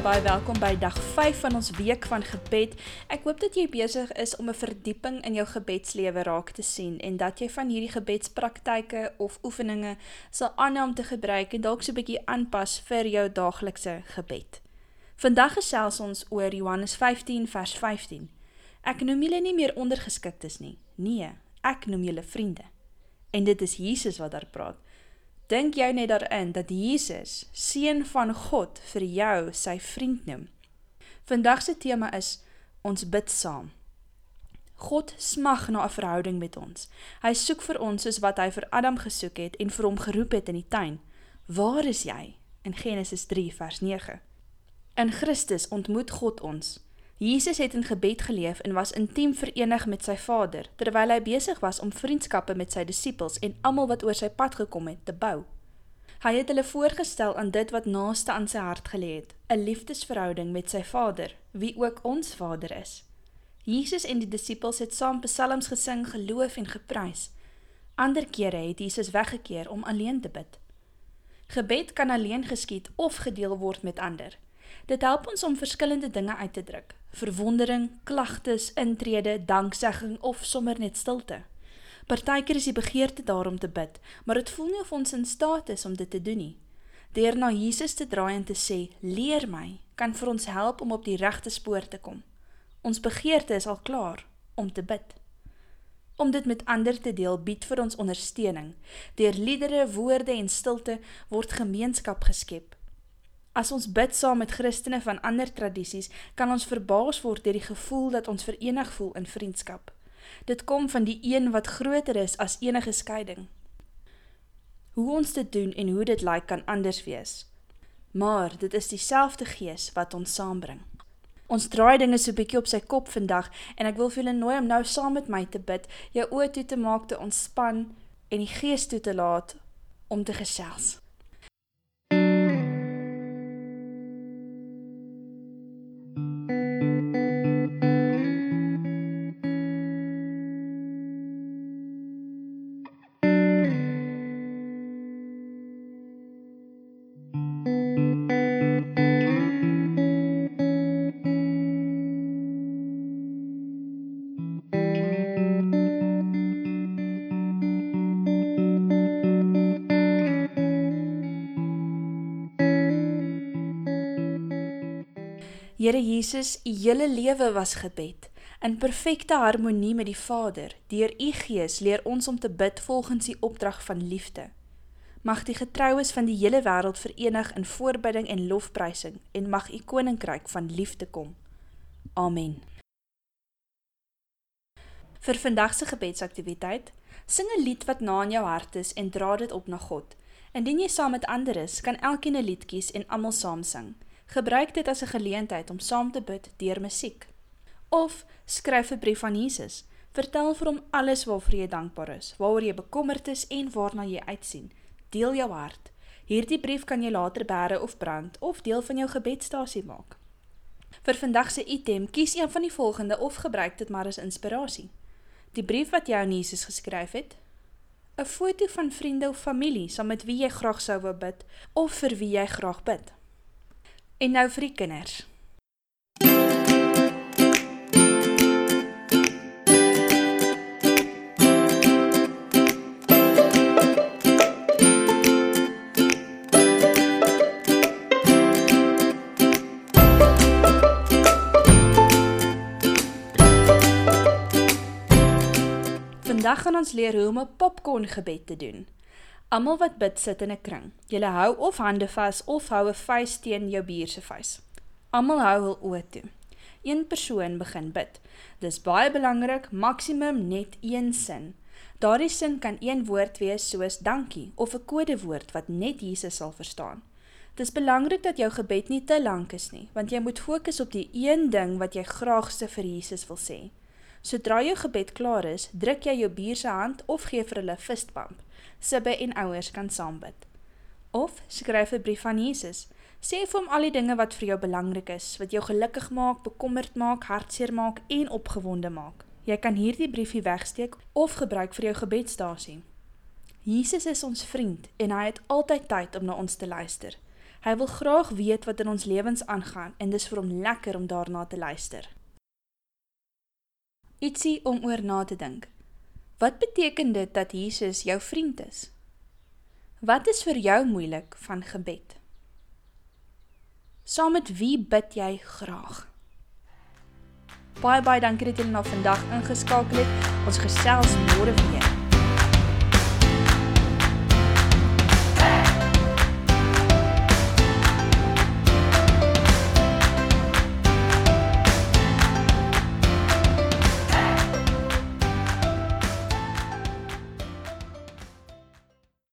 baie welkom by dag 5 van ons week van gebed. Ek hoop dat jy besig is om 'n verdieping in jou gebedslewe raak te sien en dat jy van hierdie gebedspraktyke of oefeninge sal aanhou om te gebruik en dalk so 'n bietjie aanpas vir jou daaglikse gebed. Vandag gesels ons oor Johannes 15 vers 15. Ek noem julle nie meer ondergeskiktes nie. Nee, ek noem julle vriende. En dit is Jesus wat daar praat. Dink jy net daarin dat Jesus, seun van God, vir jou sy vriend noem? Vandag se tema is ons bid saam. God smag na 'n verhouding met ons. Hy soek vir ons soos wat hy vir Adam gesoek het en vir hom geroep het in die tuin. Waar is jy? In Genesis 3 vers 9. In Christus ontmoet God ons. Jesus het in gebed geleef en was intiem verenig met sy Vader, terwyl hy besig was om vriendskappe met sy disippels en almal wat oor sy pad gekom het te bou. Hy het hulle voorgestel aan dit wat naaste aan sy hart gelê het, 'n liefdesverhouding met sy Vader, wie ook ons Vader is. Jesus en die disippels het saam psalms gesing, geloof en geprys. Ander kere het Jesus weggekeer om alleen te bid. Gebed kan alleen geskied of gedeel word met ander. Dit help ons om verskillende dinge uit te druk. Verwondering, klagtes, intrede, danksegging of sommer net stilte. Partykeer is die begeerte daar om te bid, maar dit voel nie of ons in staat is om dit te doen nie. Deur na Jesus te draai en te sê, "Leer my," kan vir ons help om op die regte spoor te kom. Ons begeerte is al klaar om te bid. Om dit met ander te deel bied vir ons ondersteuning. Deur liedere, woorde en stilte word gemeenskap geskep As ons bid saam met Christene van ander tradisies, kan ons verbaas word deur die gevoel dat ons verenig voel in vriendskap. Dit kom van die een wat groter is as enige skeiding. Hoe ons dit doen en hoe dit lyk kan anders wees. Maar dit is dieselfde gees wat ons saambring. Ons draai dinge so bietjie op sy kop vandag en ek wil vir julle nooi om nou saam met my te bid, jou oë toe te maak te ontspan en die gees toe te laat om te gesels. Here Jesus, u hele lewe was gebed in perfekte harmonie met die Vader. Deur u Gees leer ons om te bid volgens die opdrag van liefde. Mag die getroues van die hele wêreld verenig in voorbidding en lofprysing en mag u koninkryk van liefde kom. Amen. Vir vandag se gebedsaktiwiteit, sing 'n lied wat na in jou hart is en dra dit op na God. Indien jy saam met ander is, kan elkeen 'n lied kies en almal saam sing. Gebruik dit as 'n geleentheid om saam te bid deur musiek. Of skryf 'n brief aan Jesus. Vertel vir hom alles waarvoor jy dankbaar is, waaroor jy bekommerd is en waarna jy uitsien. Deel jou hart. Hierdie brief kan jy later bære of brand of deel van jou gebedstasie maak. Vir vandag se item, kies een van die volgende of gebruik dit maar as inspirasie. Die brief wat jy aan Jesus geskryf het, 'n foto van vriende of familie saam met wie jy graag sou wou bid of vir wie jy graag bid. En nou vir die kinders. Vandag gaan ons leer hoe om 'n popcorn gebed te doen. Almal wat bid sit in 'n kring. Julle hou of hande vas of hou 'n vuis teen jou buur se vuis. Almal hou hul oë toe. Een persoon begin bid. Dis baie belangrik, maksimum net een sin. Daardie sin kan een woord wees soos dankie of 'n kodewoord wat net Jesus sal verstaan. Dis belangrik dat jou gebed nie te lank is nie, want jy moet fokus op die een ding wat jy graagste vir Jesus wil sê. Sodra jou gebed klaar is, druk jy jou buur se hand of gee vir hulle 'n fistbump sibbe en ouers kan saambid. Of skryf 'n brief aan Jesus. Sê vir hom al die dinge wat vir jou belangrik is, wat jou gelukkig maak, bekommerd maak, hartseer maak en opgewonde maak. Jy kan hierdie briefie wegsteek of gebruik vir jou gebedsstasie. Jesus is ons vriend en hy het altyd tyd om na ons te luister. Hy wil graag weet wat in ons lewens aangaan en dis vir hom lekker om daarna te luister. Ietsie om oor na te dink. Wat beteken dit dat Jesus jou vriend is? Wat is vir jou moeilik van gebed? Saam met wie bid jy graag? Baie baie dankie dat julle na vandag ingeskakel het. Ons gesels môre weer.